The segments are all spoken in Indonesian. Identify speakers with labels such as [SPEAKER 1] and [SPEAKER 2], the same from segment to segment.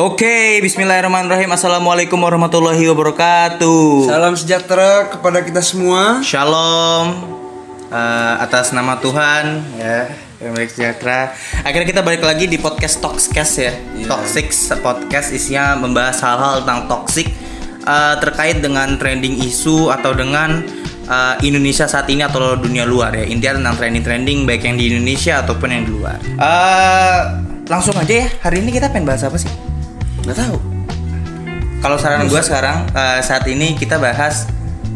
[SPEAKER 1] Oke, bismillahirrahmanirrahim. Assalamualaikum warahmatullahi wabarakatuh.
[SPEAKER 2] Salam sejahtera kepada kita semua.
[SPEAKER 1] Shalom. Eh, atas nama Tuhan ya, baik sejahtera. Akhirnya kita balik lagi di podcast Toxcast ya.
[SPEAKER 2] Iya.
[SPEAKER 1] Toxic podcast isinya membahas hal-hal tentang toxic eh, terkait dengan trending isu atau dengan eh, Indonesia saat ini atau dunia luar ya. Intinya tentang trending-trending baik yang di Indonesia ataupun yang di luar. Eh, langsung aja ya. Hari ini kita pengen bahas apa sih?
[SPEAKER 2] Nggak tahu.
[SPEAKER 1] Kalau saran gue sekarang eh, saat ini kita bahas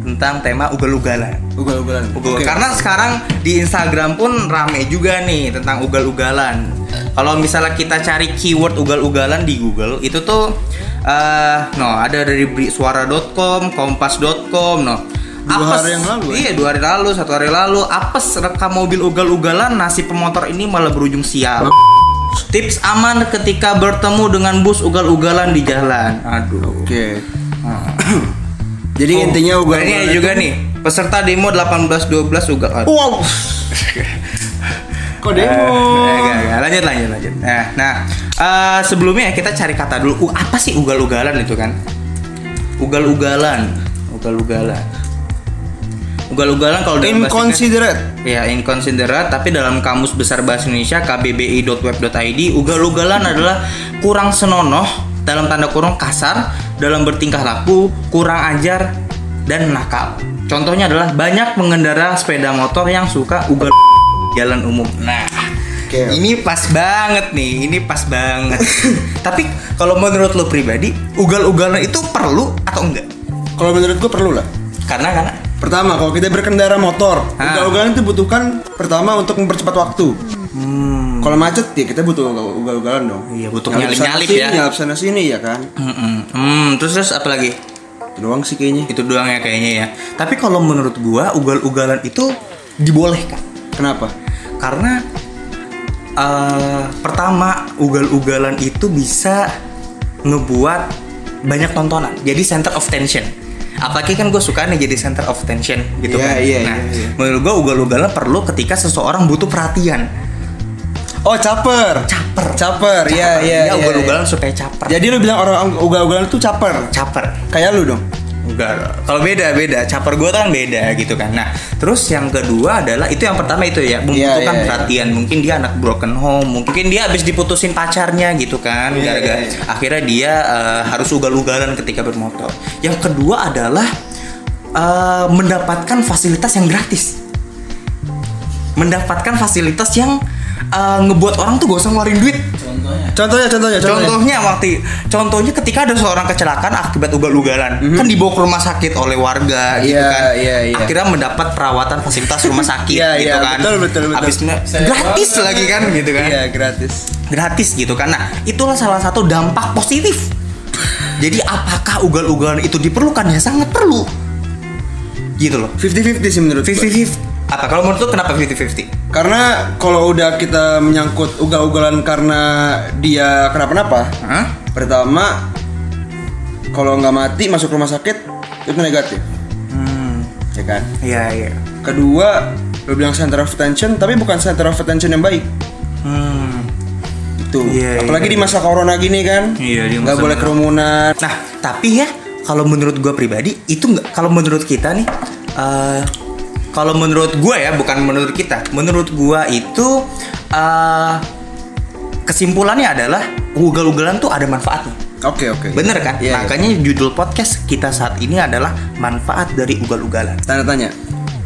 [SPEAKER 1] tentang tema ugal-ugalan.
[SPEAKER 2] Ugal-ugalan.
[SPEAKER 1] Ugal-
[SPEAKER 2] Oke.
[SPEAKER 1] Karena sekarang di Instagram pun rame juga nih tentang ugal-ugalan. Kalau misalnya kita cari keyword ugal-ugalan di Google itu tuh eh no ada dari suara.com, kompas.com, no.
[SPEAKER 2] Dua hari yang lalu, ya?
[SPEAKER 1] Iya, dua hari lalu, satu hari lalu. Apes rekam mobil ugal-ugalan, nasib pemotor ini malah berujung sial. Tips aman ketika bertemu dengan bus ugal-ugalan di jalan. Aduh.
[SPEAKER 2] Oke.
[SPEAKER 1] Ah.
[SPEAKER 2] Jadi
[SPEAKER 1] Oh,
[SPEAKER 2] intinya ugal-ugalan
[SPEAKER 1] ini
[SPEAKER 2] itu-
[SPEAKER 1] juga nih peserta demo 18-12 ugal.
[SPEAKER 2] Wow. Kok
[SPEAKER 1] Eh,
[SPEAKER 2] demo?
[SPEAKER 1] enggak, enggak. Lanjut, lanjut, lanjut. Nah, nah eh, sebelumnya kita cari kata dulu. Uh, apa sih ugal-ugalan itu kan? Ugal-ugalan, ugal-ugalan. Ugal-ugalan kalau dalam bahasa
[SPEAKER 2] Inconsiderate.
[SPEAKER 1] Ya, inconsiderate tapi dalam kamus besar bahasa Indonesia kbbi.web.id ugal-ugalan adalah kurang senonoh dalam tanda kurung kasar dalam bertingkah laku, kurang ajar dan nakal. Contohnya adalah banyak pengendara sepeda motor yang suka ugal jalan umum. Nah,
[SPEAKER 2] Oke.
[SPEAKER 1] ini pas banget nih, ini pas banget. tapi kalau menurut lo pribadi, ugal-ugalan itu perlu atau enggak?
[SPEAKER 2] Kalau menurut gue perlu lah.
[SPEAKER 1] Karena karena
[SPEAKER 2] Pertama, kalau kita berkendara motor,
[SPEAKER 1] Ah.
[SPEAKER 2] ugal-ugalan itu butuhkan pertama untuk mempercepat waktu.
[SPEAKER 1] hmm,
[SPEAKER 2] Kalau macet ya kita butuh ugal-ugalan dong.
[SPEAKER 1] Iya, butuh nyalip-nyalip ya.
[SPEAKER 2] Nyalip sana sini ya kan.
[SPEAKER 1] Mm-mm. Hmm, terus terus apa lagi?
[SPEAKER 2] Itu doang sih kayaknya.
[SPEAKER 1] Itu doang ya kayaknya ya. Tapi kalau menurut gua ugal-ugalan itu dibolehkan.
[SPEAKER 2] Kenapa?
[SPEAKER 1] Karena eh, pertama ugal-ugalan itu bisa ngebuat banyak tontonan. Jadi center of tension. Apalagi kan gue suka nih jadi center of tension gitu
[SPEAKER 2] Iya,
[SPEAKER 1] kan.
[SPEAKER 2] iya,
[SPEAKER 1] nah,
[SPEAKER 2] iya, iya.
[SPEAKER 1] menurut gua ugal-ugalan perlu ketika seseorang butuh perhatian.
[SPEAKER 2] Oh, caper.
[SPEAKER 1] Caper.
[SPEAKER 2] Caper. Iya, iya.
[SPEAKER 1] Dia
[SPEAKER 2] iya,
[SPEAKER 1] ugal-ugalan
[SPEAKER 2] iya.
[SPEAKER 1] supaya caper.
[SPEAKER 2] Jadi lu bilang orang ugal-ugalan itu caper.
[SPEAKER 1] caper.
[SPEAKER 2] Kayak lu dong.
[SPEAKER 1] Enggak, kalau beda beda. Caper gue kan beda gitu kan. Nah, terus yang kedua adalah itu yang pertama itu ya membutuhkan
[SPEAKER 2] Iya, iya, iya.
[SPEAKER 1] perhatian. Mungkin dia anak broken home, mungkin dia habis diputusin pacarnya gitu kan.
[SPEAKER 2] Iya,
[SPEAKER 1] Gara-gara
[SPEAKER 2] iya, iya.
[SPEAKER 1] akhirnya dia eh, harus ugal-ugalan ketika bermotor. Yang kedua adalah eh, mendapatkan fasilitas yang gratis. Mendapatkan fasilitas yang eh, ngebuat orang tuh gak usah ngeluarin duit.
[SPEAKER 2] Contohnya, contohnya, contohnya.
[SPEAKER 1] Contohnya waktu contohnya ketika ada seorang kecelakaan akibat ugal-ugalan, kan dibawa ke rumah sakit oleh warga gitu
[SPEAKER 2] Mhm. Iya,
[SPEAKER 1] kan.
[SPEAKER 2] iya, iya.
[SPEAKER 1] Akhirnya mendapat perawatan fasilitas rumah sakit
[SPEAKER 2] Iya,
[SPEAKER 1] gitu
[SPEAKER 2] iya,
[SPEAKER 1] kan.
[SPEAKER 2] betul, betul, betul.
[SPEAKER 1] Habisnya gratis lagi kan gitu kan.
[SPEAKER 2] Iya, gratis.
[SPEAKER 1] Gratis gitu kan. Nah, itulah salah satu dampak positif. Jadi apakah ugal-ugalan itu diperlukan ya sangat perlu. Gitu loh.
[SPEAKER 2] 50-50 sih menurut gua.
[SPEAKER 1] 50-50. Apa kalau menurut lu kenapa 50-50?
[SPEAKER 2] Karena kalau udah kita menyangkut ugal-ugalan karena dia kenapa-napa,
[SPEAKER 1] Hah?
[SPEAKER 2] pertama kalau nggak mati masuk rumah sakit itu negatif,
[SPEAKER 1] Hmm.
[SPEAKER 2] ya kan?
[SPEAKER 1] Iya, iya.
[SPEAKER 2] Kedua, lu bilang center of attention, tapi bukan center of attention yang baik.
[SPEAKER 1] Hmm.
[SPEAKER 2] Itu.
[SPEAKER 1] Iya,
[SPEAKER 2] Apalagi
[SPEAKER 1] iya.
[SPEAKER 2] di masa corona gini kan,
[SPEAKER 1] Iya, di
[SPEAKER 2] nggak boleh kerumunan.
[SPEAKER 1] Nah, tapi ya kalau menurut gua pribadi itu nggak kalau menurut kita nih eh, kalau menurut gua ya bukan menurut kita, menurut gua itu eh, kesimpulannya adalah ugal-ugalan tuh ada manfaatnya.
[SPEAKER 2] Oke oke.
[SPEAKER 1] Bener kan?
[SPEAKER 2] Iya, iya.
[SPEAKER 1] Makanya judul podcast kita saat ini adalah manfaat dari ugal-ugalan.
[SPEAKER 2] Tanda tanya,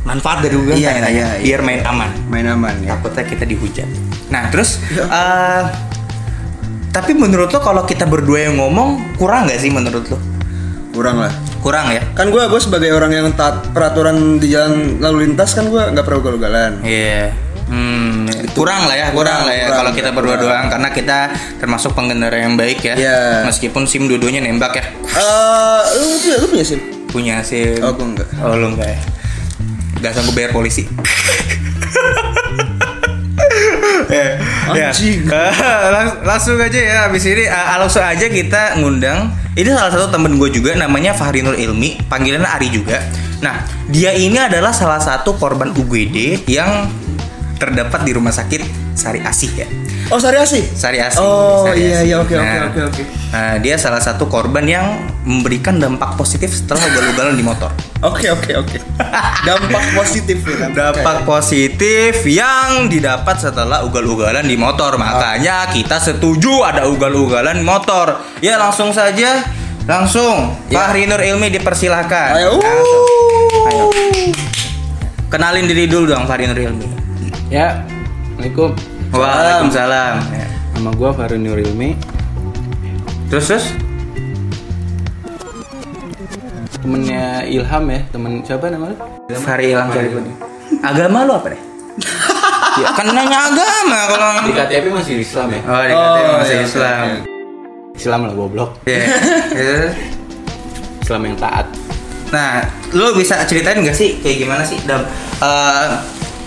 [SPEAKER 1] Manfaat dari ugal-ugalan
[SPEAKER 2] Iya, iya, iya.
[SPEAKER 1] biar main aman.
[SPEAKER 2] main aman ya.
[SPEAKER 1] Takutnya kita dihujat. Nah, terus
[SPEAKER 2] Iya.
[SPEAKER 1] eh, tapi menurut lo kalau kita berdua yang ngomong kurang nggak sih menurut lo?
[SPEAKER 2] Kurang lah.
[SPEAKER 1] Kurang ya?
[SPEAKER 2] Kan gue gue sebagai orang yang taat peraturan di jalan lalu lintas kan gue nggak pernah ugal-ugalan.
[SPEAKER 1] Iya. Hmm, kurang lah ya, kurang,
[SPEAKER 2] Kurang,
[SPEAKER 1] lah ya
[SPEAKER 2] kurang,
[SPEAKER 1] kalau kita berdua
[SPEAKER 2] kurang.
[SPEAKER 1] doang karena kita termasuk pengendara yang baik ya.
[SPEAKER 2] Iya.
[SPEAKER 1] Meskipun SIM dua-duanya nembak ya.
[SPEAKER 2] Eh, lu punya lu punya sim?
[SPEAKER 1] Punya SIM.
[SPEAKER 2] Oh, gua enggak.
[SPEAKER 1] Oh, lu enggak ya. Gak sanggup bayar polisi. ya, ya.
[SPEAKER 2] Anjing.
[SPEAKER 1] Lang- langsung aja ya habis ini uh, langsung aja kita ngundang ini salah satu temen gue juga namanya Fahri Nur Ilmi panggilannya Ari juga nah dia ini adalah salah satu korban UGD yang terdapat di rumah sakit Sari Asih ya
[SPEAKER 2] Oh, Sari Asih?
[SPEAKER 1] Sari Asih.
[SPEAKER 2] Oh,
[SPEAKER 1] Sari
[SPEAKER 2] iya iya oke oke
[SPEAKER 1] Nah,
[SPEAKER 2] oke oke.
[SPEAKER 1] Nah, dia salah satu korban yang memberikan dampak positif setelah ugal-ugalan di motor.
[SPEAKER 2] Oke oke oke. Dampak positif ya.
[SPEAKER 1] Dampak positif yang didapat setelah ugal-ugalan di motor. Makanya kita setuju ada ugal-ugalan motor. Ya langsung saja, langsung
[SPEAKER 2] Ya.
[SPEAKER 1] Fahri Nur Ilmi dipersilahkan.
[SPEAKER 2] Ayo.
[SPEAKER 1] Langsung. Ayo. Kenalin diri dulu dong Fahri Nur Ilmi.
[SPEAKER 3] Ya, Assalamualaikum.
[SPEAKER 1] Waalaikumsalam. Ya.
[SPEAKER 3] Nama gua Farun Nurilmi,
[SPEAKER 1] Terus terus?
[SPEAKER 3] temennya Ilham ya, temen siapa namanya?
[SPEAKER 1] Fahri Ilham Syarifudin. Agama lu apa deh? ya, kan nanya agama kalau
[SPEAKER 3] Di KTP masih Islam ya?
[SPEAKER 1] Oh, di
[SPEAKER 2] Oh,
[SPEAKER 1] KTP masih
[SPEAKER 2] iya,
[SPEAKER 1] Islam.
[SPEAKER 3] Islam lah goblok.
[SPEAKER 1] Iya. Terus?
[SPEAKER 3] Islam yang taat.
[SPEAKER 1] Nah, lu bisa ceritain nggak sih kayak gimana sih dam- eh,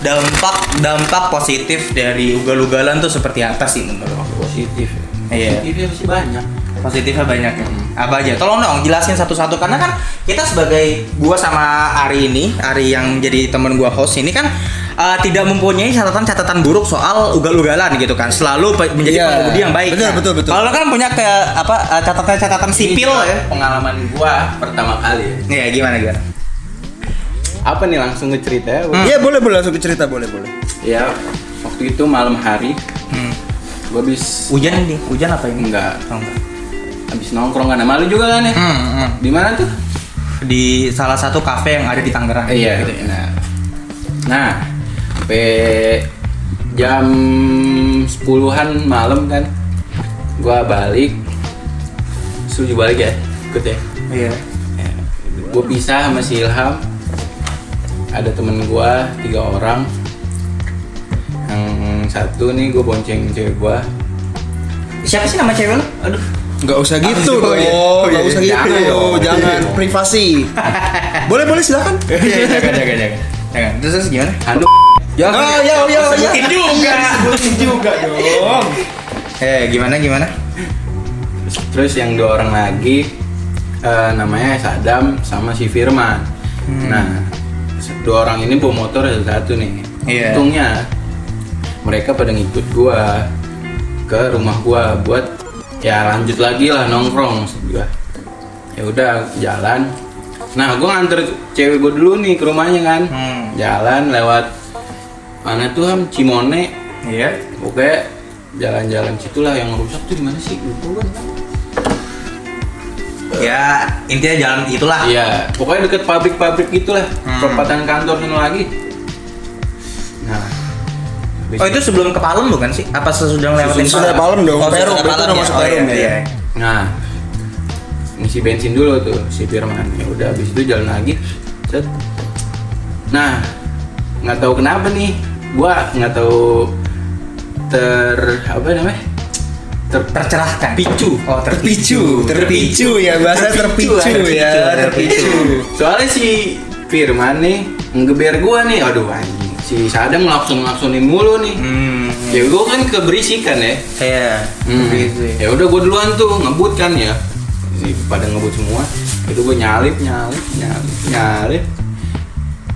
[SPEAKER 1] dampak dampak positif dari ugal-ugalan tuh seperti apa sih menurut lo?
[SPEAKER 3] Positif. ya.
[SPEAKER 1] Iya.
[SPEAKER 3] Positifnya pasti banyak.
[SPEAKER 1] Positifnya banyak ya. Apa aja? Tolong dong jelasin satu-satu karena kan kita sebagai gua sama Ari ini, Ari yang jadi temen gua host ini kan eh, tidak mempunyai catatan-catatan buruk soal ugal-ugalan gitu kan. Selalu menjadi
[SPEAKER 2] Iya.
[SPEAKER 1] pengemudi yang baik.
[SPEAKER 2] Betul,
[SPEAKER 1] Nah,
[SPEAKER 2] betul, betul.
[SPEAKER 1] Kalau kan punya ke apa eh, catatan-catatan sipil
[SPEAKER 3] Ini
[SPEAKER 1] ya.
[SPEAKER 3] Pengalaman gua pertama kali ya.
[SPEAKER 1] Iya, gimana gimana?
[SPEAKER 3] Apa nih langsung ke cerita ya?
[SPEAKER 1] Hmm.
[SPEAKER 2] Iya boleh boleh langsung ke cerita boleh boleh.
[SPEAKER 3] Ya, waktu itu malam hari
[SPEAKER 1] Hmm.
[SPEAKER 3] gua habis
[SPEAKER 1] Hujan nih, hujan apa ini?
[SPEAKER 3] enggak
[SPEAKER 1] Oh, enggak.
[SPEAKER 3] habis nongkrong kan malu juga kan ya?
[SPEAKER 1] Hmm, hmm.
[SPEAKER 3] Di mana tuh?
[SPEAKER 1] Di salah satu kafe yang ada di Tangerang.
[SPEAKER 3] Iya.
[SPEAKER 1] Gitu ya.
[SPEAKER 3] Nah, nah, sampai jam 10-an malam kan, gua balik, suruh balik ya, ikut ya.
[SPEAKER 1] Iya.
[SPEAKER 3] Gue pisah sama si Ilham, ada temen gua tiga orang, yang satu nih gue bonceng cewek gua.
[SPEAKER 1] Siapa sih nama cewek lu? Aduh.
[SPEAKER 2] Nggak usah gitu
[SPEAKER 1] Oh,
[SPEAKER 2] dong.
[SPEAKER 1] iya.
[SPEAKER 2] Oh,
[SPEAKER 1] Oh,
[SPEAKER 2] nggak
[SPEAKER 1] iya.
[SPEAKER 2] usah gitu.
[SPEAKER 3] Jangan.
[SPEAKER 2] Jangan privasi. boleh boleh silakan.
[SPEAKER 1] Iya, jangan, jangan, jangan. Jangan. Terus, terus gimana?
[SPEAKER 3] Aduh,
[SPEAKER 1] Jangan.
[SPEAKER 2] Oh, ya ya ya.
[SPEAKER 1] Sebutin juga.
[SPEAKER 2] Sebutin juga dong.
[SPEAKER 1] Eh, gimana gimana?
[SPEAKER 3] terus yang dua orang lagi eh, namanya Sadam sama si Firman. Nah, dua orang ini bawa motor ada satu nih.
[SPEAKER 1] Iya.
[SPEAKER 3] Untungnya mereka pada ngikut gua ke rumah gua buat ya lanjut lagi lah nongkrong maksud gua. Ya udah jalan. Nah, gua nganter cewek gua dulu nih ke rumahnya kan.
[SPEAKER 1] Hmm.
[SPEAKER 3] Jalan lewat mana tuh Ham Cimone.
[SPEAKER 1] Iya.
[SPEAKER 3] Oke, jalan-jalan situlah yang rusak tuh di mana sih? Lupa gua.
[SPEAKER 1] Ya, intinya jalan itulah.
[SPEAKER 3] Iya, pokoknya deket pabrik-pabrik gitulah,
[SPEAKER 1] Hmm.
[SPEAKER 3] perempatan kantor sana lagi. Nah,
[SPEAKER 1] Oh, itu sebelum ke Palem bukan sih? Apa sesudah lewatin
[SPEAKER 2] Sesudah Palem dong.
[SPEAKER 1] Oh, sesudah
[SPEAKER 2] itu
[SPEAKER 1] Palem
[SPEAKER 2] udah
[SPEAKER 1] ya?
[SPEAKER 2] masuk
[SPEAKER 1] Oh, iya,
[SPEAKER 2] ya.
[SPEAKER 1] iya.
[SPEAKER 3] Nah, ngisi bensin dulu tuh si Firman. Ya udah, habis itu jalan lagi. Set. Nah, nggak tahu kenapa nih, gua nggak tahu ter apa namanya? Ter
[SPEAKER 1] Tercerahkan.
[SPEAKER 3] Picu.
[SPEAKER 1] Oh, terpicu.
[SPEAKER 2] Terpicu ya bahasa terpicu,
[SPEAKER 1] Terpicu,
[SPEAKER 2] ya.
[SPEAKER 1] terpicu.
[SPEAKER 3] Soalnya si Firman nih ngeber gua nih, aduh anjing. Si Sadam langsung laksonin mulu nih.
[SPEAKER 1] Hmm.
[SPEAKER 3] Ya gua kan keberisikan ya.
[SPEAKER 1] Iya.
[SPEAKER 3] Hmm.
[SPEAKER 1] Gitu ya.
[SPEAKER 3] Ya udah gua duluan tuh ngebut kan ya. Si pada ngebut semua. Itu gua nyalip, nyalip, nyalip, nyalip.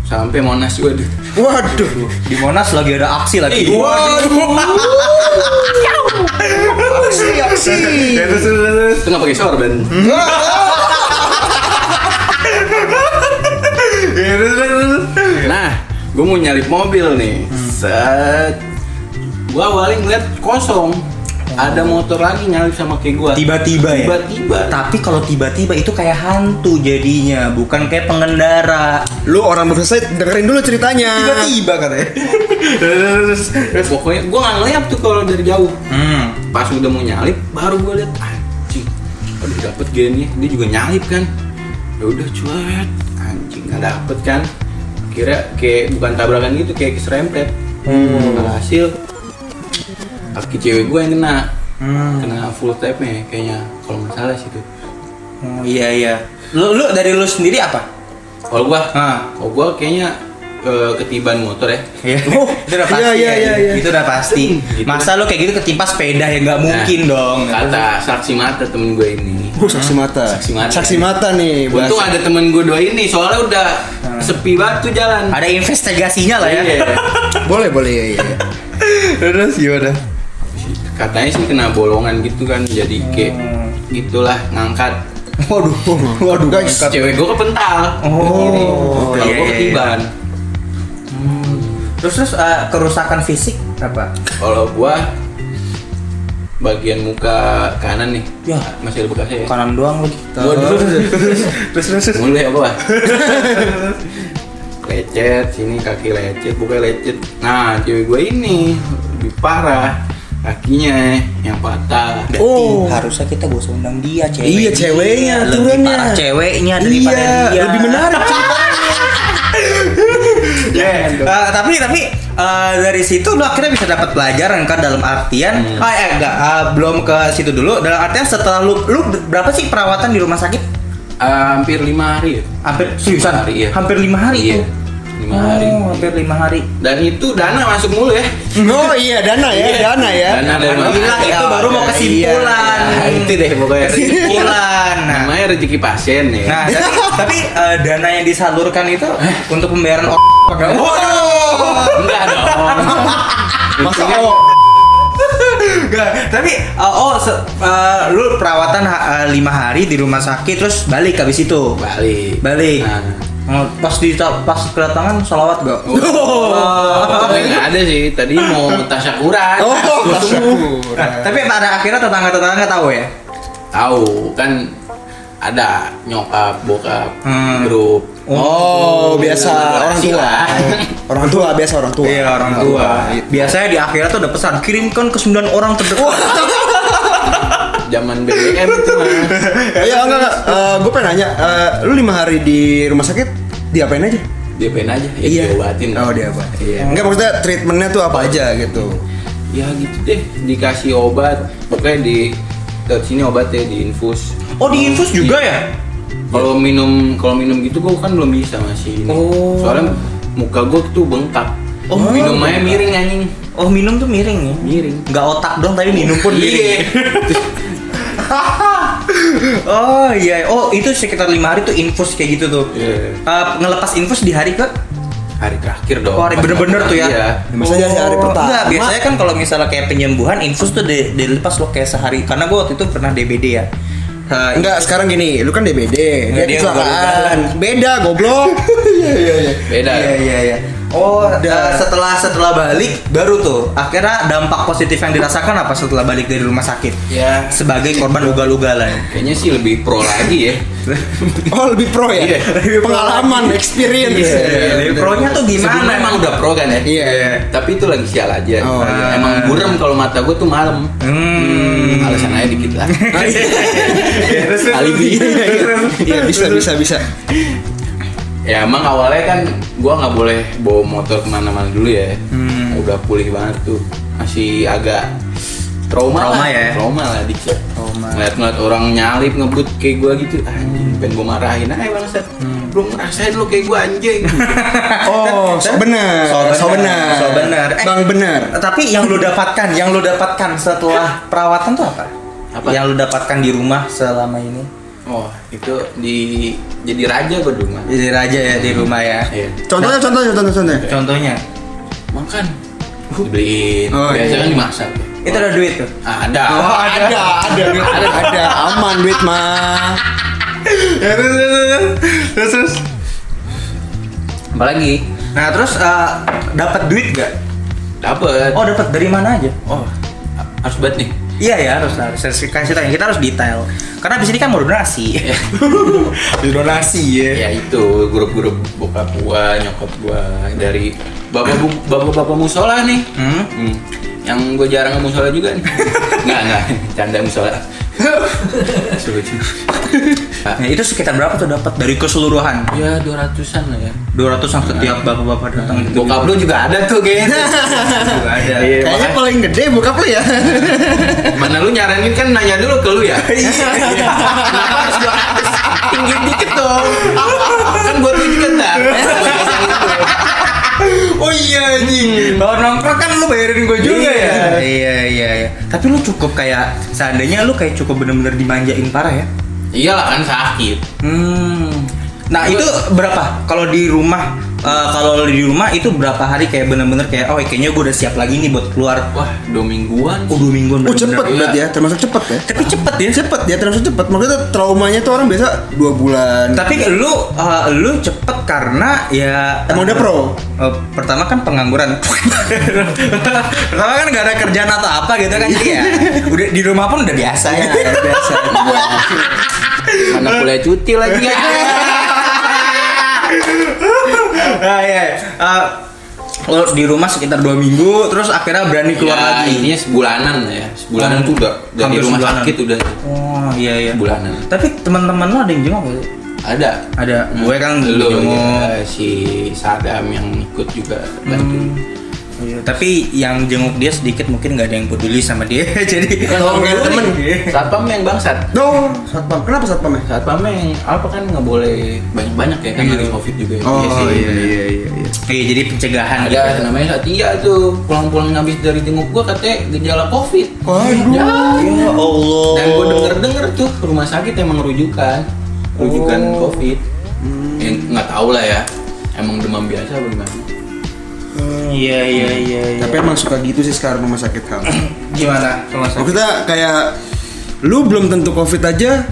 [SPEAKER 3] Sampai Monas gua.
[SPEAKER 2] Waduh.
[SPEAKER 1] Di Monas lagi ada aksi lagi.
[SPEAKER 3] Iya.
[SPEAKER 1] Terus, terus, terus.
[SPEAKER 3] Itu nggak pakai sorban.
[SPEAKER 1] Terus, terus, terus.
[SPEAKER 3] Nah, gua mau nyalip mobil nih. Set. Gua awalnya ngeliat kosong. Ada motor lagi nyalip sama kayak gua.
[SPEAKER 1] Tiba-tiba ya.
[SPEAKER 3] Tiba-tiba.
[SPEAKER 1] Tapi kalau tiba-tiba itu kayak hantu jadinya, bukan kayak pengendara.
[SPEAKER 2] Lu orang belum selesai dengerin dulu ceritanya.
[SPEAKER 1] Tiba-tiba katanya.
[SPEAKER 3] Terus, terus pokoknya gua nggak ngeliat tuh kalau dari jauh.
[SPEAKER 1] Hmm.
[SPEAKER 3] Pas udah mau nyalip baru gue liat anjing aduh dapet gini dia juga nyalip kan. Ya udah cuek anjing nggak dapet kan. Kira kayak bukan tabrakan gitu kayak keserempet
[SPEAKER 2] Hmm.
[SPEAKER 3] hasil. Kaki cewek gue yang kena.
[SPEAKER 1] Hmm.
[SPEAKER 3] kena full tape nya kayaknya kalau nggak salah sih tuh
[SPEAKER 1] Oh, iya iya. Lu lu dari lu sendiri apa?
[SPEAKER 3] kalau gua? Kalau gua kayaknya eh, ketiban motor ya
[SPEAKER 1] Iya.
[SPEAKER 2] Oh,
[SPEAKER 1] itu udah pasti.
[SPEAKER 2] iya, iya,
[SPEAKER 1] ya.
[SPEAKER 2] iya, iya.
[SPEAKER 1] Itu udah pasti.
[SPEAKER 3] Gitu.
[SPEAKER 1] Masa lu kayak gitu ketimpa sepeda ya nggak mungkin
[SPEAKER 3] Nah,
[SPEAKER 1] dong.
[SPEAKER 3] kata saksi mata temen gue ini
[SPEAKER 2] Oh, saksi mata.
[SPEAKER 3] Saksi mata.
[SPEAKER 2] Saksi mata nih.
[SPEAKER 3] Untung
[SPEAKER 2] bahasa.
[SPEAKER 3] ada temen gue dua ini, soalnya udah sepi banget tuh jalan.
[SPEAKER 1] Ada investigasinya lah ya.
[SPEAKER 3] Iya.
[SPEAKER 2] Boleh boleh ya. ya.
[SPEAKER 1] Terus gimana?
[SPEAKER 3] katanya sih kena bolongan gitu kan jadi kayak gitulah ngangkat
[SPEAKER 1] Waduh,
[SPEAKER 2] Waduh guys.
[SPEAKER 3] cewek gue kepental
[SPEAKER 1] Oh,
[SPEAKER 3] kalau
[SPEAKER 1] iya,
[SPEAKER 3] gue
[SPEAKER 1] iya.
[SPEAKER 3] ketiban
[SPEAKER 1] Terus terus eh, kerusakan fisik apa?
[SPEAKER 3] kalau gua bagian muka kanan nih
[SPEAKER 1] Ya.
[SPEAKER 3] masih ada bekasnya ya
[SPEAKER 1] Kanan doang lagi.
[SPEAKER 3] Waduh.
[SPEAKER 1] terus terus. terus.
[SPEAKER 3] mulai apa lecet sini kaki lecet bukan lecet nah cewek gue ini lebih parah kakinya yang patah
[SPEAKER 1] Berarti
[SPEAKER 2] Oh.
[SPEAKER 1] harusnya kita usah undang dia cewek.
[SPEAKER 2] Iya, ceweknya,
[SPEAKER 1] lebih parah ceweknya daripada
[SPEAKER 2] Iya,
[SPEAKER 1] dia.
[SPEAKER 2] lebih menarik
[SPEAKER 1] Ya, eh, tapi tapi eh, dari situ lu akhirnya bisa dapat pelajaran kan dalam artian
[SPEAKER 3] Hmm.
[SPEAKER 1] ah eh enggak ah, belum ke situ dulu. Dalam artian setelah lu lu berapa sih perawatan di rumah sakit?
[SPEAKER 3] Ah, hampir lima hari. Ya
[SPEAKER 1] hampir seriusan?
[SPEAKER 3] Lima hari, iya.
[SPEAKER 1] hampir lima hari
[SPEAKER 3] iya.
[SPEAKER 1] tuh
[SPEAKER 3] lima
[SPEAKER 1] oh,
[SPEAKER 3] hari
[SPEAKER 1] hampir lima hari
[SPEAKER 3] dan itu dana masuk mulu ya
[SPEAKER 2] Oh iya dana ya, dana ya.
[SPEAKER 3] Dana dari mana?
[SPEAKER 1] Gila, itu
[SPEAKER 2] Oh,
[SPEAKER 1] baru mau
[SPEAKER 2] iya,
[SPEAKER 1] kesimpulan
[SPEAKER 3] iya. Nah, itu deh pokoknya.
[SPEAKER 1] kesimpulan nah,
[SPEAKER 3] namanya rezeki pasien ya
[SPEAKER 1] nah tapi, tapi eh, dana yang disalurkan itu untuk pembayaran o- Waduh.
[SPEAKER 3] enggak dong
[SPEAKER 2] Masa oh.
[SPEAKER 1] Enggak, tapi uh, oh se- uh, lu perawatan uh, lima hari di rumah sakit terus balik habis itu.
[SPEAKER 3] balik
[SPEAKER 1] Balik.
[SPEAKER 3] nah,
[SPEAKER 1] Oh, pas di pas kedatangan salawat gak?
[SPEAKER 3] Oh, nggak ada sih. Tadi mau tasyakuran.
[SPEAKER 2] Oh,
[SPEAKER 1] Nah, tapi pada akhirnya tetangga-tetangga tahu ya.
[SPEAKER 3] Tahu kan ada nyokap, bokap,
[SPEAKER 1] Hmm.
[SPEAKER 3] grup.
[SPEAKER 2] Oh, biasa orang tua. Orang tua biasa orang tua.
[SPEAKER 1] Iya orang tua. Biasanya di akhirat tuh ada pesan kirimkan ke 9 orang terdekat.
[SPEAKER 3] Zaman BBM itu mah.
[SPEAKER 2] Iya enggak enggak. gue pengen nanya, eh, lu lima hari di rumah sakit diapain aja?
[SPEAKER 3] Dia pengen aja, ya
[SPEAKER 2] Iya.
[SPEAKER 3] diobatin.
[SPEAKER 2] Oh, diapain.
[SPEAKER 3] Iya.
[SPEAKER 2] Enggak maksudnya treatmentnya tuh apa aja gitu?
[SPEAKER 3] Ya gitu deh, dikasih obat. Pokoknya di dari sini obatnya diinfus.
[SPEAKER 1] Oh di infus juga ya?
[SPEAKER 3] Kalau minum kalau minum gitu gua kan belum bisa masih. ini.
[SPEAKER 1] Oh.
[SPEAKER 3] Soalnya muka gua tuh bengkak.
[SPEAKER 1] Oh,
[SPEAKER 3] minum aja miring anjing.
[SPEAKER 1] Oh minum tuh miring ya?
[SPEAKER 3] Miring.
[SPEAKER 1] Nggak otak dong tapi minum pun miring.
[SPEAKER 3] Iya.
[SPEAKER 1] oh iya. Oh itu sekitar lima hari tuh infus kayak gitu tuh.
[SPEAKER 3] Iya.
[SPEAKER 1] Uh, ngelepas infus di hari ke?
[SPEAKER 3] Hari terakhir dong.
[SPEAKER 1] Oh, hari bener-bener tuh ya?
[SPEAKER 3] Iya.
[SPEAKER 2] Maksudnya dari hari pertama.
[SPEAKER 1] Enggak, biasanya kan kalau misalnya kayak penyembuhan infus tuh di- dilepas lo kayak sehari. Karena gue waktu itu pernah DBD ya. Uh,
[SPEAKER 2] Enggak, sekarang gini, lu kan DBD, dia
[SPEAKER 1] dia
[SPEAKER 2] kecelakaan. Beda, goblok. Iya, iya, iya.
[SPEAKER 3] Beda.
[SPEAKER 1] Iya iya iya. Oh, uh, setelah setelah balik baru tuh akhirnya dampak positif yang dirasakan apa setelah balik dari rumah sakit?
[SPEAKER 3] Ya,
[SPEAKER 1] Sebagai korban ugal-ugalan.
[SPEAKER 3] kayaknya sih lebih pro lagi ya.
[SPEAKER 2] Oh, lebih pro ya?
[SPEAKER 3] Iya.
[SPEAKER 1] Lebih pro
[SPEAKER 2] Pengalaman, experience.
[SPEAKER 1] Iya, Pro-nya tuh gimana?
[SPEAKER 3] Sebelumnya emang udah pro kan ya?
[SPEAKER 2] Iya.
[SPEAKER 3] Tapi itu lagi sial aja.
[SPEAKER 2] Oh,
[SPEAKER 1] iya.
[SPEAKER 3] Emang burem kalau mata gue tuh malam.
[SPEAKER 1] Hmm.
[SPEAKER 3] Alasan aja dikit lah.
[SPEAKER 1] Alibi.
[SPEAKER 2] Iya, bisa, bisa, bisa.
[SPEAKER 3] Ya emang awalnya kan gua nggak boleh bawa motor ke mana-mana dulu ya.
[SPEAKER 1] Hmm.
[SPEAKER 3] Udah pulih banget tuh. Masih agak trauma,
[SPEAKER 1] Trauma
[SPEAKER 3] lah.
[SPEAKER 1] ya?
[SPEAKER 3] Trauma lah dikit.
[SPEAKER 1] Trauma.
[SPEAKER 3] Ngeliat-ngeliat orang nyalip ngebut kayak gua gitu, anjing, pengen gua marahin aja bangsat.
[SPEAKER 1] Hmm.
[SPEAKER 3] Belum ngerasain lu kayak gua anjing.
[SPEAKER 2] Oh, so bener.
[SPEAKER 1] So bener.
[SPEAKER 2] So bener.
[SPEAKER 1] So bener. Eh,
[SPEAKER 2] Bang bener.
[SPEAKER 1] Tapi yang lu dapatkan, yang lu dapatkan setelah perawatan tuh apa?
[SPEAKER 3] Apa?
[SPEAKER 1] Yang lu dapatkan di rumah selama ini?
[SPEAKER 3] Oh, itu di jadi raja gua dulu mah.
[SPEAKER 1] Jadi raja ya di rumah ya.
[SPEAKER 3] Iya.
[SPEAKER 2] Contohnya, contohnya, contohnya, contohnya.
[SPEAKER 1] Contohnya,
[SPEAKER 3] Makan. Dibeliin.
[SPEAKER 2] Oh,
[SPEAKER 3] Biasa
[SPEAKER 2] iya.
[SPEAKER 3] kan dimasak.
[SPEAKER 1] itu ada duit tuh.
[SPEAKER 3] Ada.
[SPEAKER 2] Oh, ada, ada, duit, ada, ada, aman duit mah.
[SPEAKER 1] Ya, terus, terus, terus.
[SPEAKER 3] Apalagi?
[SPEAKER 1] Nah terus eh, dapat duit gak?
[SPEAKER 3] Dapet.
[SPEAKER 1] Oh dapat dari mana aja?
[SPEAKER 3] Oh, harus banget nih.
[SPEAKER 1] Iya ya harus harus saya kasih tanya kita harus detail karena di sini kan mau donasi donasi ya
[SPEAKER 3] Ya itu grup-grup bokap gua, nyokap gua dari bapak bapak-bapak musola nih.
[SPEAKER 1] Hmm?
[SPEAKER 3] Hmm. Yang gue jarang musola juga nih. Enggak, enggak. Canda musola. Lucu.
[SPEAKER 1] Nah, itu sekitar berapa tuh dapat dari keseluruhan?
[SPEAKER 3] ya 200-an lah ya.
[SPEAKER 1] 200 yang setiap bapak-bapak datang gitu.
[SPEAKER 3] Bokap lu juga ada tuh kayaknya.
[SPEAKER 1] juga ada.
[SPEAKER 3] Iya,
[SPEAKER 2] Kayaknya
[SPEAKER 3] makanya-
[SPEAKER 2] paling gede bokap lu ya.
[SPEAKER 3] Mana lu nyaranin kan nanya dulu ke lu ya? Kenapa harus 200? Tinggi dikit dong. kan gua tuh juga ntar.
[SPEAKER 1] Oh iya anjing. Kalau nongkrong kan lu bayarin gue juga ya. Iya iya iya. Tapi lu cukup kayak seandainya lu kayak cukup bener-bener dimanjain parah ya.
[SPEAKER 3] Iyalah kan sakit.
[SPEAKER 1] Hmm. Nah, itu berapa? Kalau di rumah eh, kalau di rumah itu berapa hari kayak bener-bener kayak oh kayaknya gue udah siap lagi nih buat keluar.
[SPEAKER 3] Wah, dua mingguan.
[SPEAKER 1] Oh dua mingguan
[SPEAKER 2] Oh cepet
[SPEAKER 3] iya.
[SPEAKER 2] berarti ya, termasuk cepet ya.
[SPEAKER 1] Tapi cepet ya.
[SPEAKER 2] Cepet ya, termasuk cepet. Maksudnya traumanya tuh orang biasa dua bulan.
[SPEAKER 1] Tapi lu eh, lu cepet karena ya
[SPEAKER 2] Emang udah pro?
[SPEAKER 1] Eh, pertama kan pengangguran. pertama kan gak ada kerjaan atau apa gitu kan jadi ya udah di rumah pun udah biasa ya udah biasa.
[SPEAKER 3] Mana kuliah cuti lagi ya.
[SPEAKER 1] nah, ya. Eh, lo di rumah sekitar dua minggu terus akhirnya berani keluar
[SPEAKER 3] Ya,
[SPEAKER 1] lagi.
[SPEAKER 3] intinya sebulanan ya. Sebulanan
[SPEAKER 1] Hmm.
[SPEAKER 3] tuh udah dari rumah
[SPEAKER 1] sebulanan.
[SPEAKER 3] sakit udah
[SPEAKER 1] Oh iya iya.
[SPEAKER 3] sebulanan.
[SPEAKER 1] Tapi teman-teman lo ada yang jenguk gak sih?
[SPEAKER 3] Ada.
[SPEAKER 1] Ada. Gue kan jenguk.
[SPEAKER 3] ya, si Sadam yang ikut juga bantu.
[SPEAKER 1] Iya, tapi yang jenguk dia sedikit mungkin nggak ada yang peduli sama dia jadi
[SPEAKER 2] Kalau nggak ada temen.
[SPEAKER 3] Satpam yang bangsat.
[SPEAKER 2] No, satpam. Kenapa satpam ya?
[SPEAKER 3] Satpam yang apa kan nggak boleh banyak-banyak ya kan
[SPEAKER 1] Iya.
[SPEAKER 3] lagi covid juga.
[SPEAKER 2] Oh
[SPEAKER 3] Iya sih,
[SPEAKER 2] iya iya iya. iya.
[SPEAKER 1] Iya jadi pencegahan
[SPEAKER 3] Ada
[SPEAKER 1] gitu.
[SPEAKER 3] namanya Satya tuh pulang-pulang habis dari jenguk gua katanya gejala covid.
[SPEAKER 2] Waduh.
[SPEAKER 3] Ya.
[SPEAKER 1] Ya Allah.
[SPEAKER 3] Dan gua denger-denger tuh rumah sakit emang rujukan, rujukan
[SPEAKER 1] Oh.
[SPEAKER 3] covid. Ya, nggak tahu lah ya. Emang demam biasa?
[SPEAKER 1] Hmm, Iya iya iya. iya.
[SPEAKER 2] Tapi emang suka gitu sih sekarang rumah sakit kamu.
[SPEAKER 1] gimana rumah sakit?
[SPEAKER 2] Maksudnya kayak lu belum tentu covid aja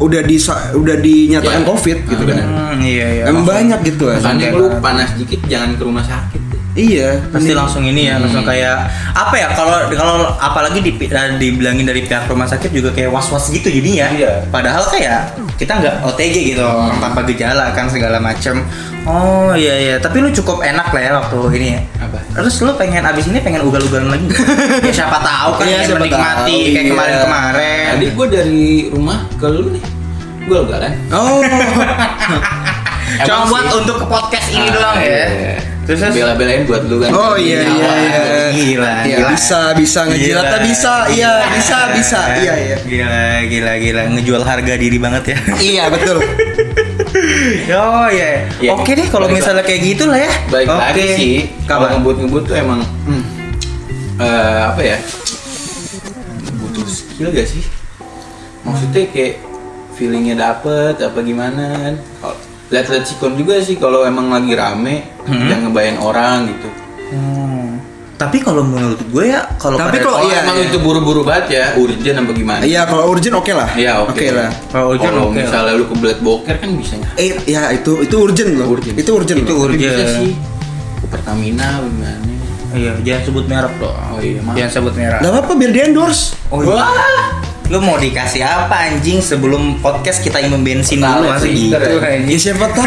[SPEAKER 2] udah di udah dinyatakan
[SPEAKER 3] Ya.
[SPEAKER 2] covid gitu kan.
[SPEAKER 1] Hmm, iya iya.
[SPEAKER 2] Emang banyak gitu aja.
[SPEAKER 3] Makanya lu panas dikit jangan ke rumah sakit.
[SPEAKER 2] Iya,
[SPEAKER 1] pasti langsung ini ya langsung kayak apa ya kalau kalau apalagi di, eh, dibilangin dari pihak rumah sakit juga kayak was was gitu jadinya
[SPEAKER 3] Iya.
[SPEAKER 1] padahal kayak kita nggak OTG gitu tanpa gejala kan segala macem oh iya iya tapi lu cukup enak lah ya waktu ini ya
[SPEAKER 3] Apa?
[SPEAKER 1] terus lu pengen abis ini pengen ugal-ugalan lagi ya siapa tahu kan
[SPEAKER 2] Iya, siapa
[SPEAKER 1] menikmati
[SPEAKER 2] tahu,
[SPEAKER 1] kayak
[SPEAKER 2] iya.
[SPEAKER 1] kemarin-kemarin
[SPEAKER 3] Tadi gua dari rumah ke lu nih. Gua ugalan.
[SPEAKER 2] Oh.
[SPEAKER 1] cuma
[SPEAKER 3] Emang
[SPEAKER 1] buat untuk ke podcast ini
[SPEAKER 3] Ah,
[SPEAKER 1] doang ya
[SPEAKER 3] iya.
[SPEAKER 1] terus terus
[SPEAKER 3] bela-belain buat lu kan.
[SPEAKER 2] Oh iya iya iya.
[SPEAKER 1] Gila,
[SPEAKER 2] Iya,
[SPEAKER 1] gila.
[SPEAKER 2] bisa bisa ngejilatnya
[SPEAKER 1] Gila.
[SPEAKER 2] bisa. Iya, bisa bisa. Iya iya.
[SPEAKER 1] Gila, gila, gila. Ngejual harga diri banget ya.
[SPEAKER 2] Iya betul.
[SPEAKER 1] oh iya.
[SPEAKER 3] Iya.
[SPEAKER 1] Oke deh kalau misalnya kayak gitu lah ya.
[SPEAKER 3] Baik
[SPEAKER 1] Oke.
[SPEAKER 3] lagi sih. Kalau ngebut-ngebut tuh emang hmm, eh, apa ya? Butuh skill gak sih? Maksudnya kayak feelingnya dapet apa gimana kan? Lihat-lihat sikon juga sih kalau emang lagi rame,
[SPEAKER 1] Hmm.
[SPEAKER 3] jangan ngebayan orang gitu.
[SPEAKER 1] Hmm. Tapi kalau menurut gue ya kalau
[SPEAKER 2] Tapi
[SPEAKER 1] pada-
[SPEAKER 2] kalau- iya,
[SPEAKER 3] emang
[SPEAKER 2] iya.
[SPEAKER 3] itu buru-buru banget ya, urgent apa gimana?
[SPEAKER 2] Iya kalau urgent oke lah.
[SPEAKER 3] Iya oke.
[SPEAKER 2] Oke lah.
[SPEAKER 1] Kalau urgent
[SPEAKER 3] Kalau
[SPEAKER 1] oke lah.
[SPEAKER 3] misalnya lu kebelet boker kan bisa nyari.
[SPEAKER 2] Eh ya itu itu urgent loh.
[SPEAKER 3] Urgent.
[SPEAKER 2] Itu urgent.
[SPEAKER 1] Itu
[SPEAKER 2] loh.
[SPEAKER 3] Tapi
[SPEAKER 1] urgent.
[SPEAKER 3] bisa sih. Ke Pertamina gimana?
[SPEAKER 1] Iya, jangan sebut merek dong.
[SPEAKER 3] Oh iya, maaf.
[SPEAKER 1] Jangan sebut merek.
[SPEAKER 2] Gak apa-apa biar di endorse.
[SPEAKER 1] Oh iya. Lu mau dikasih apa anjing sebelum podcast kita imam bensin dulu
[SPEAKER 3] Tahu
[SPEAKER 1] masa
[SPEAKER 3] sih,
[SPEAKER 1] gitu.
[SPEAKER 2] Ya siapa tahu.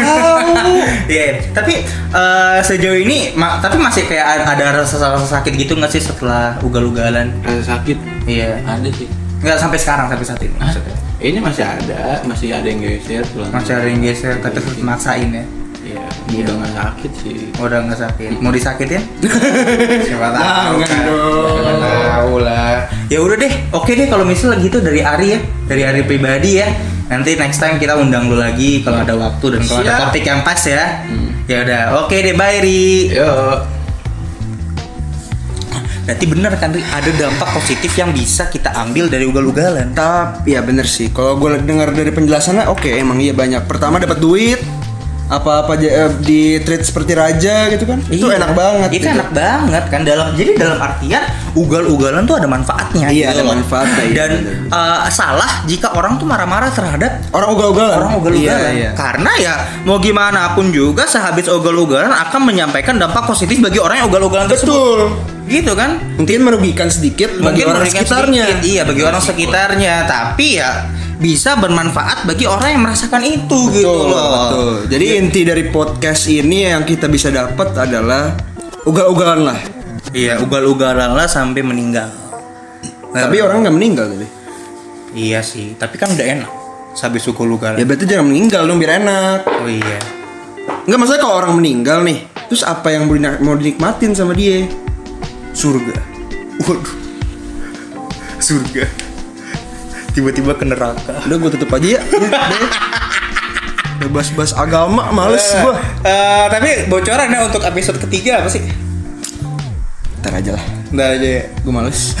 [SPEAKER 1] Iya, tapi eh, sejauh ini ma- tapi masih kayak ada rasa-rasa sakit gitu nggak sih setelah ugal-ugalan?
[SPEAKER 3] Rasa sakit
[SPEAKER 1] Iya.
[SPEAKER 3] ada sih.
[SPEAKER 1] Nggak sampai sekarang sampai saat ini. maksudnya.
[SPEAKER 3] Ini masih ada, masih ada yang geser.
[SPEAKER 1] Masih ada yang geser, tapi tetap maksain ya.
[SPEAKER 3] Iya, udah nggak sakit sih.
[SPEAKER 1] Udah nggak sakit. Mau disakitin? Siapa tahu
[SPEAKER 2] Jangan
[SPEAKER 1] kan. Siapa tahu lah. Ya udah deh. Oke deh kalau misalnya gitu dari Ari ya, dari Ari pribadi ya. Nanti next time kita undang lu lagi kalau ada waktu dan kalau ada topik yang pas ya.
[SPEAKER 3] Hmm.
[SPEAKER 1] Ya udah. Oke deh, bye Ri.
[SPEAKER 3] Yo,
[SPEAKER 1] Berarti bener kan Ri? ada dampak positif yang bisa kita ambil dari ugal-ugalan.
[SPEAKER 2] Tapi ya bener sih. Kalau gue dengar dari penjelasannya, oke emang iya banyak. Pertama dapat duit, apa-apa aja eh, di treat seperti raja gitu kan. Itu
[SPEAKER 1] Iya.
[SPEAKER 2] enak banget.
[SPEAKER 1] Itu
[SPEAKER 2] gitu.
[SPEAKER 1] enak banget kan dalam jadi dalam artian ugal-ugalan tuh ada manfaatnya.
[SPEAKER 2] Iya,
[SPEAKER 1] gitu
[SPEAKER 2] ada manfaatnya, iya,
[SPEAKER 1] Dan
[SPEAKER 2] bener.
[SPEAKER 1] eh, salah jika orang tuh marah-marah terhadap
[SPEAKER 2] Orang ugal-ugalan.
[SPEAKER 1] orang ugal-ugalan.
[SPEAKER 2] Iya, iya.
[SPEAKER 1] Karena ya mau gimana pun juga sehabis ugal-ugalan akan menyampaikan dampak positif bagi orang yang ugal-ugalan tersebut.
[SPEAKER 2] Betul.
[SPEAKER 1] Gitu kan?
[SPEAKER 2] Mungkin merugikan sedikit bagi
[SPEAKER 1] Mungkin
[SPEAKER 2] orang sekitarnya.
[SPEAKER 1] sedikit, iya bagi orang sekitarnya, tapi ya bisa bermanfaat bagi orang yang merasakan itu gitu
[SPEAKER 2] Betul,
[SPEAKER 1] loh.
[SPEAKER 2] betul. Jadi inti dari podcast ini yang kita bisa dapat adalah ugal-ugalan lah.
[SPEAKER 1] Iya, ugal-ugalan lah sampai meninggal.
[SPEAKER 2] Tapi orang nggak meninggal tadi.
[SPEAKER 1] Iya sih, tapi kan udah enak. Habis ugal-ugalan.
[SPEAKER 2] Ya berarti jangan meninggal dong biar enak.
[SPEAKER 1] Oh iya.
[SPEAKER 2] Enggak masalah kalau orang meninggal nih. Terus apa yang mau dinikmatin sama dia?
[SPEAKER 1] Surga. Waduh. Surga. Tiba-tiba ke neraka.
[SPEAKER 2] Udah gue tutup aja ya. Udah. Bahas-bahas agama males gue.
[SPEAKER 1] Eh, tapi bocoran ya untuk episode ketiga apa sih?
[SPEAKER 2] Ntar aja lah.
[SPEAKER 1] Ntar aja ya.
[SPEAKER 2] Gue males.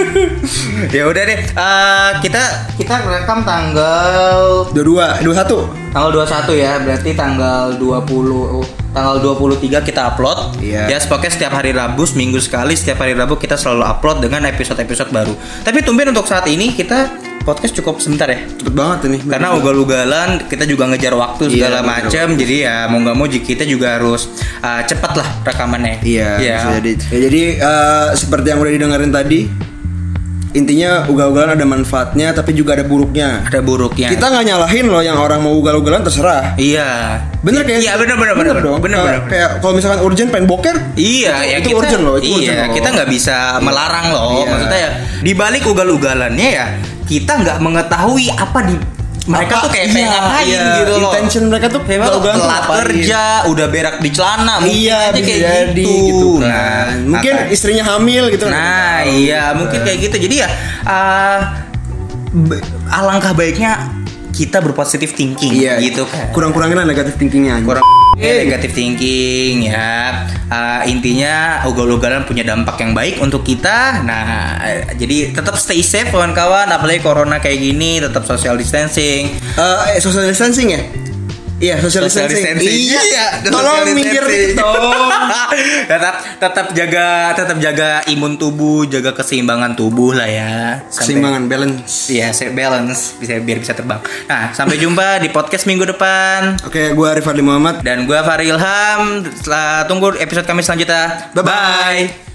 [SPEAKER 1] ya udah deh. Eh, kita kita rekam tanggal
[SPEAKER 2] Dua dua, dua satu.
[SPEAKER 1] tanggal 21 ya. Berarti tanggal 20 tanggal 23 kita upload.
[SPEAKER 2] Iya.
[SPEAKER 1] Ya, podcast setiap hari Rabu, seminggu sekali setiap hari Rabu kita selalu upload dengan episode-episode baru. Tapi tumben untuk saat ini kita podcast cukup sebentar ya.
[SPEAKER 2] Cepet banget ini.
[SPEAKER 1] Karena ugal-ugalan kita juga ngejar waktu
[SPEAKER 2] Iya,
[SPEAKER 1] segala macam. Jadi ya mau nggak mau kita juga harus uh, cepet lah rekamannya.
[SPEAKER 2] Iya,
[SPEAKER 1] Ya.
[SPEAKER 2] bisa jadi. Ya, jadi eh, seperti yang udah didengerin tadi, intinya ugal-ugalan ada manfaatnya tapi juga ada buruknya.
[SPEAKER 1] Ada buruknya.
[SPEAKER 2] Kita nggak nyalahin loh yang orang mau ugal-ugalan terserah.
[SPEAKER 1] Iya.
[SPEAKER 2] Bener kayak
[SPEAKER 1] Iya bener bener bener
[SPEAKER 2] dong.
[SPEAKER 1] Bener
[SPEAKER 2] Kayak-
[SPEAKER 1] bener. bener.
[SPEAKER 2] Kayak kalau misalkan urgent pengen boker,
[SPEAKER 1] Iya,
[SPEAKER 2] Itu-
[SPEAKER 1] ya
[SPEAKER 2] itu
[SPEAKER 1] kita,
[SPEAKER 2] urgent loh, itu
[SPEAKER 1] iya,
[SPEAKER 2] urgent loh.
[SPEAKER 1] kita nggak bisa melarang loh.
[SPEAKER 2] Iya.
[SPEAKER 1] Maksudnya ya, di balik ugal-ugalannya ya, kita nggak mengetahui apa di mereka
[SPEAKER 2] Apa-
[SPEAKER 1] tuh kayak pengen
[SPEAKER 2] iya,
[SPEAKER 1] ngapain
[SPEAKER 2] iya.
[SPEAKER 1] gitu loh.
[SPEAKER 2] Intention mereka tuh
[SPEAKER 1] kayak
[SPEAKER 2] tuh
[SPEAKER 1] telat kerja, udah berak di celana,
[SPEAKER 2] iya bisa
[SPEAKER 1] kayak
[SPEAKER 2] jadi
[SPEAKER 1] gitu.
[SPEAKER 2] gitu, kan.
[SPEAKER 1] Nah,
[SPEAKER 2] mungkin istrinya hamil gitu.
[SPEAKER 1] Nah, iya, mungkin kayak gitu. Jadi ya uh, alangkah baiknya kita berpositif thinking
[SPEAKER 2] Iya,
[SPEAKER 1] gitu kan.
[SPEAKER 2] Kurang-kurangin negatif thinkingnya.
[SPEAKER 1] kurang negatif thinking ya Uh, intinya ugal-ugalan punya dampak yang baik untuk kita nah eh, jadi tetap stay safe kawan-kawan apalagi corona kayak gini tetap social distancing
[SPEAKER 2] Eh, eh, social distancing ya? Iya, social, distancing. Iya,
[SPEAKER 1] social
[SPEAKER 2] tolong minggir dikit dong.
[SPEAKER 1] tetap tetap jaga tetap jaga imun tubuh jaga keseimbangan tubuh lah ya Sampai-
[SPEAKER 2] Keseimbangan balance.
[SPEAKER 1] Iya, saya balance bisa biar bisa terbang. Nah, sampai jumpa di podcast minggu depan.
[SPEAKER 2] Oke, gua Arif Muhammad.
[SPEAKER 1] Dan gua Fahri Ilham. Setelah tunggu episode kami selanjutnya.
[SPEAKER 2] Bye-bye.
[SPEAKER 1] Bye.